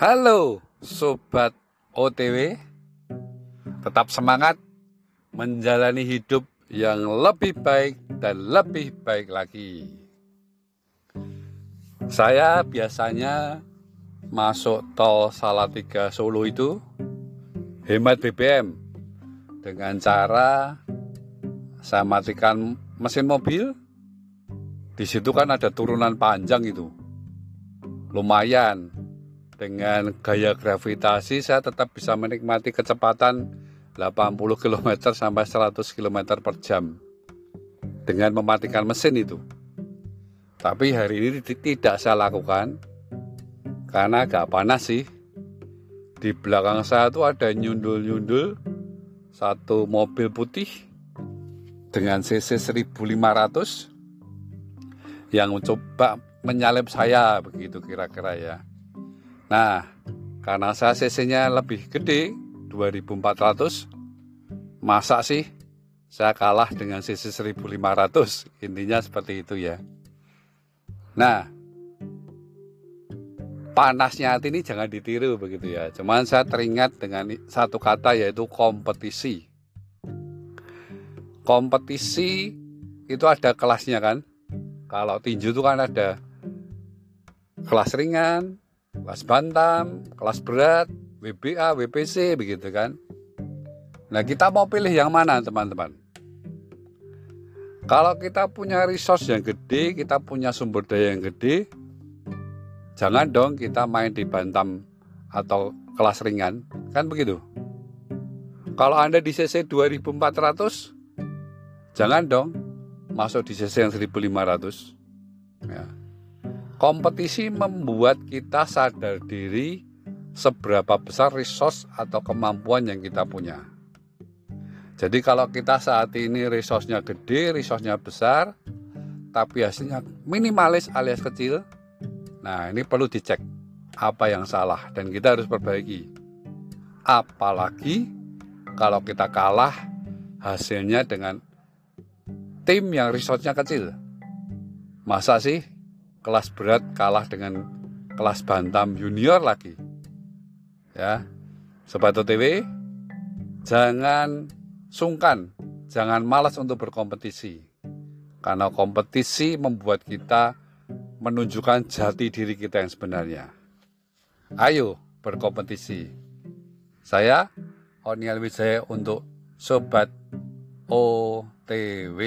Halo Sobat OTW Tetap semangat menjalani hidup yang lebih baik dan lebih baik lagi. Saya biasanya masuk tol Salatiga Solo itu hemat BBM dengan cara saya matikan mesin mobil. Di situ kan ada turunan panjang itu. Lumayan dengan gaya gravitasi saya tetap bisa menikmati kecepatan 80 km sampai 100 km per jam dengan mematikan mesin itu. Tapi hari ini tidak saya lakukan karena agak panas sih. Di belakang saya tuh ada nyundul-nyundul satu mobil putih dengan CC 1500 yang mencoba menyalip saya begitu kira-kira ya. Nah, karena saya cc-nya lebih gede, 2400, masa sih saya kalah dengan cc 1500? Intinya seperti itu ya. Nah, panasnya hati ini jangan ditiru begitu ya. Cuman saya teringat dengan satu kata yaitu kompetisi. Kompetisi itu ada kelasnya kan. Kalau tinju itu kan ada kelas ringan, kelas bantam, kelas berat, WBA, WPC begitu kan. Nah kita mau pilih yang mana teman-teman? Kalau kita punya resource yang gede, kita punya sumber daya yang gede, jangan dong kita main di bantam atau kelas ringan, kan begitu. Kalau Anda di CC 2400, jangan dong masuk di CC yang 1500. Ya. Kompetisi membuat kita sadar diri seberapa besar resource atau kemampuan yang kita punya. Jadi kalau kita saat ini resource-nya gede, resource-nya besar, tapi hasilnya minimalis alias kecil, nah ini perlu dicek apa yang salah dan kita harus perbaiki. Apalagi kalau kita kalah hasilnya dengan tim yang resource-nya kecil. Masa sih kelas berat kalah dengan kelas bantam junior lagi. Ya, sobat OTW, jangan sungkan, jangan malas untuk berkompetisi. Karena kompetisi membuat kita menunjukkan jati diri kita yang sebenarnya. Ayo berkompetisi. Saya Onial Wijaya untuk Sobat OTW.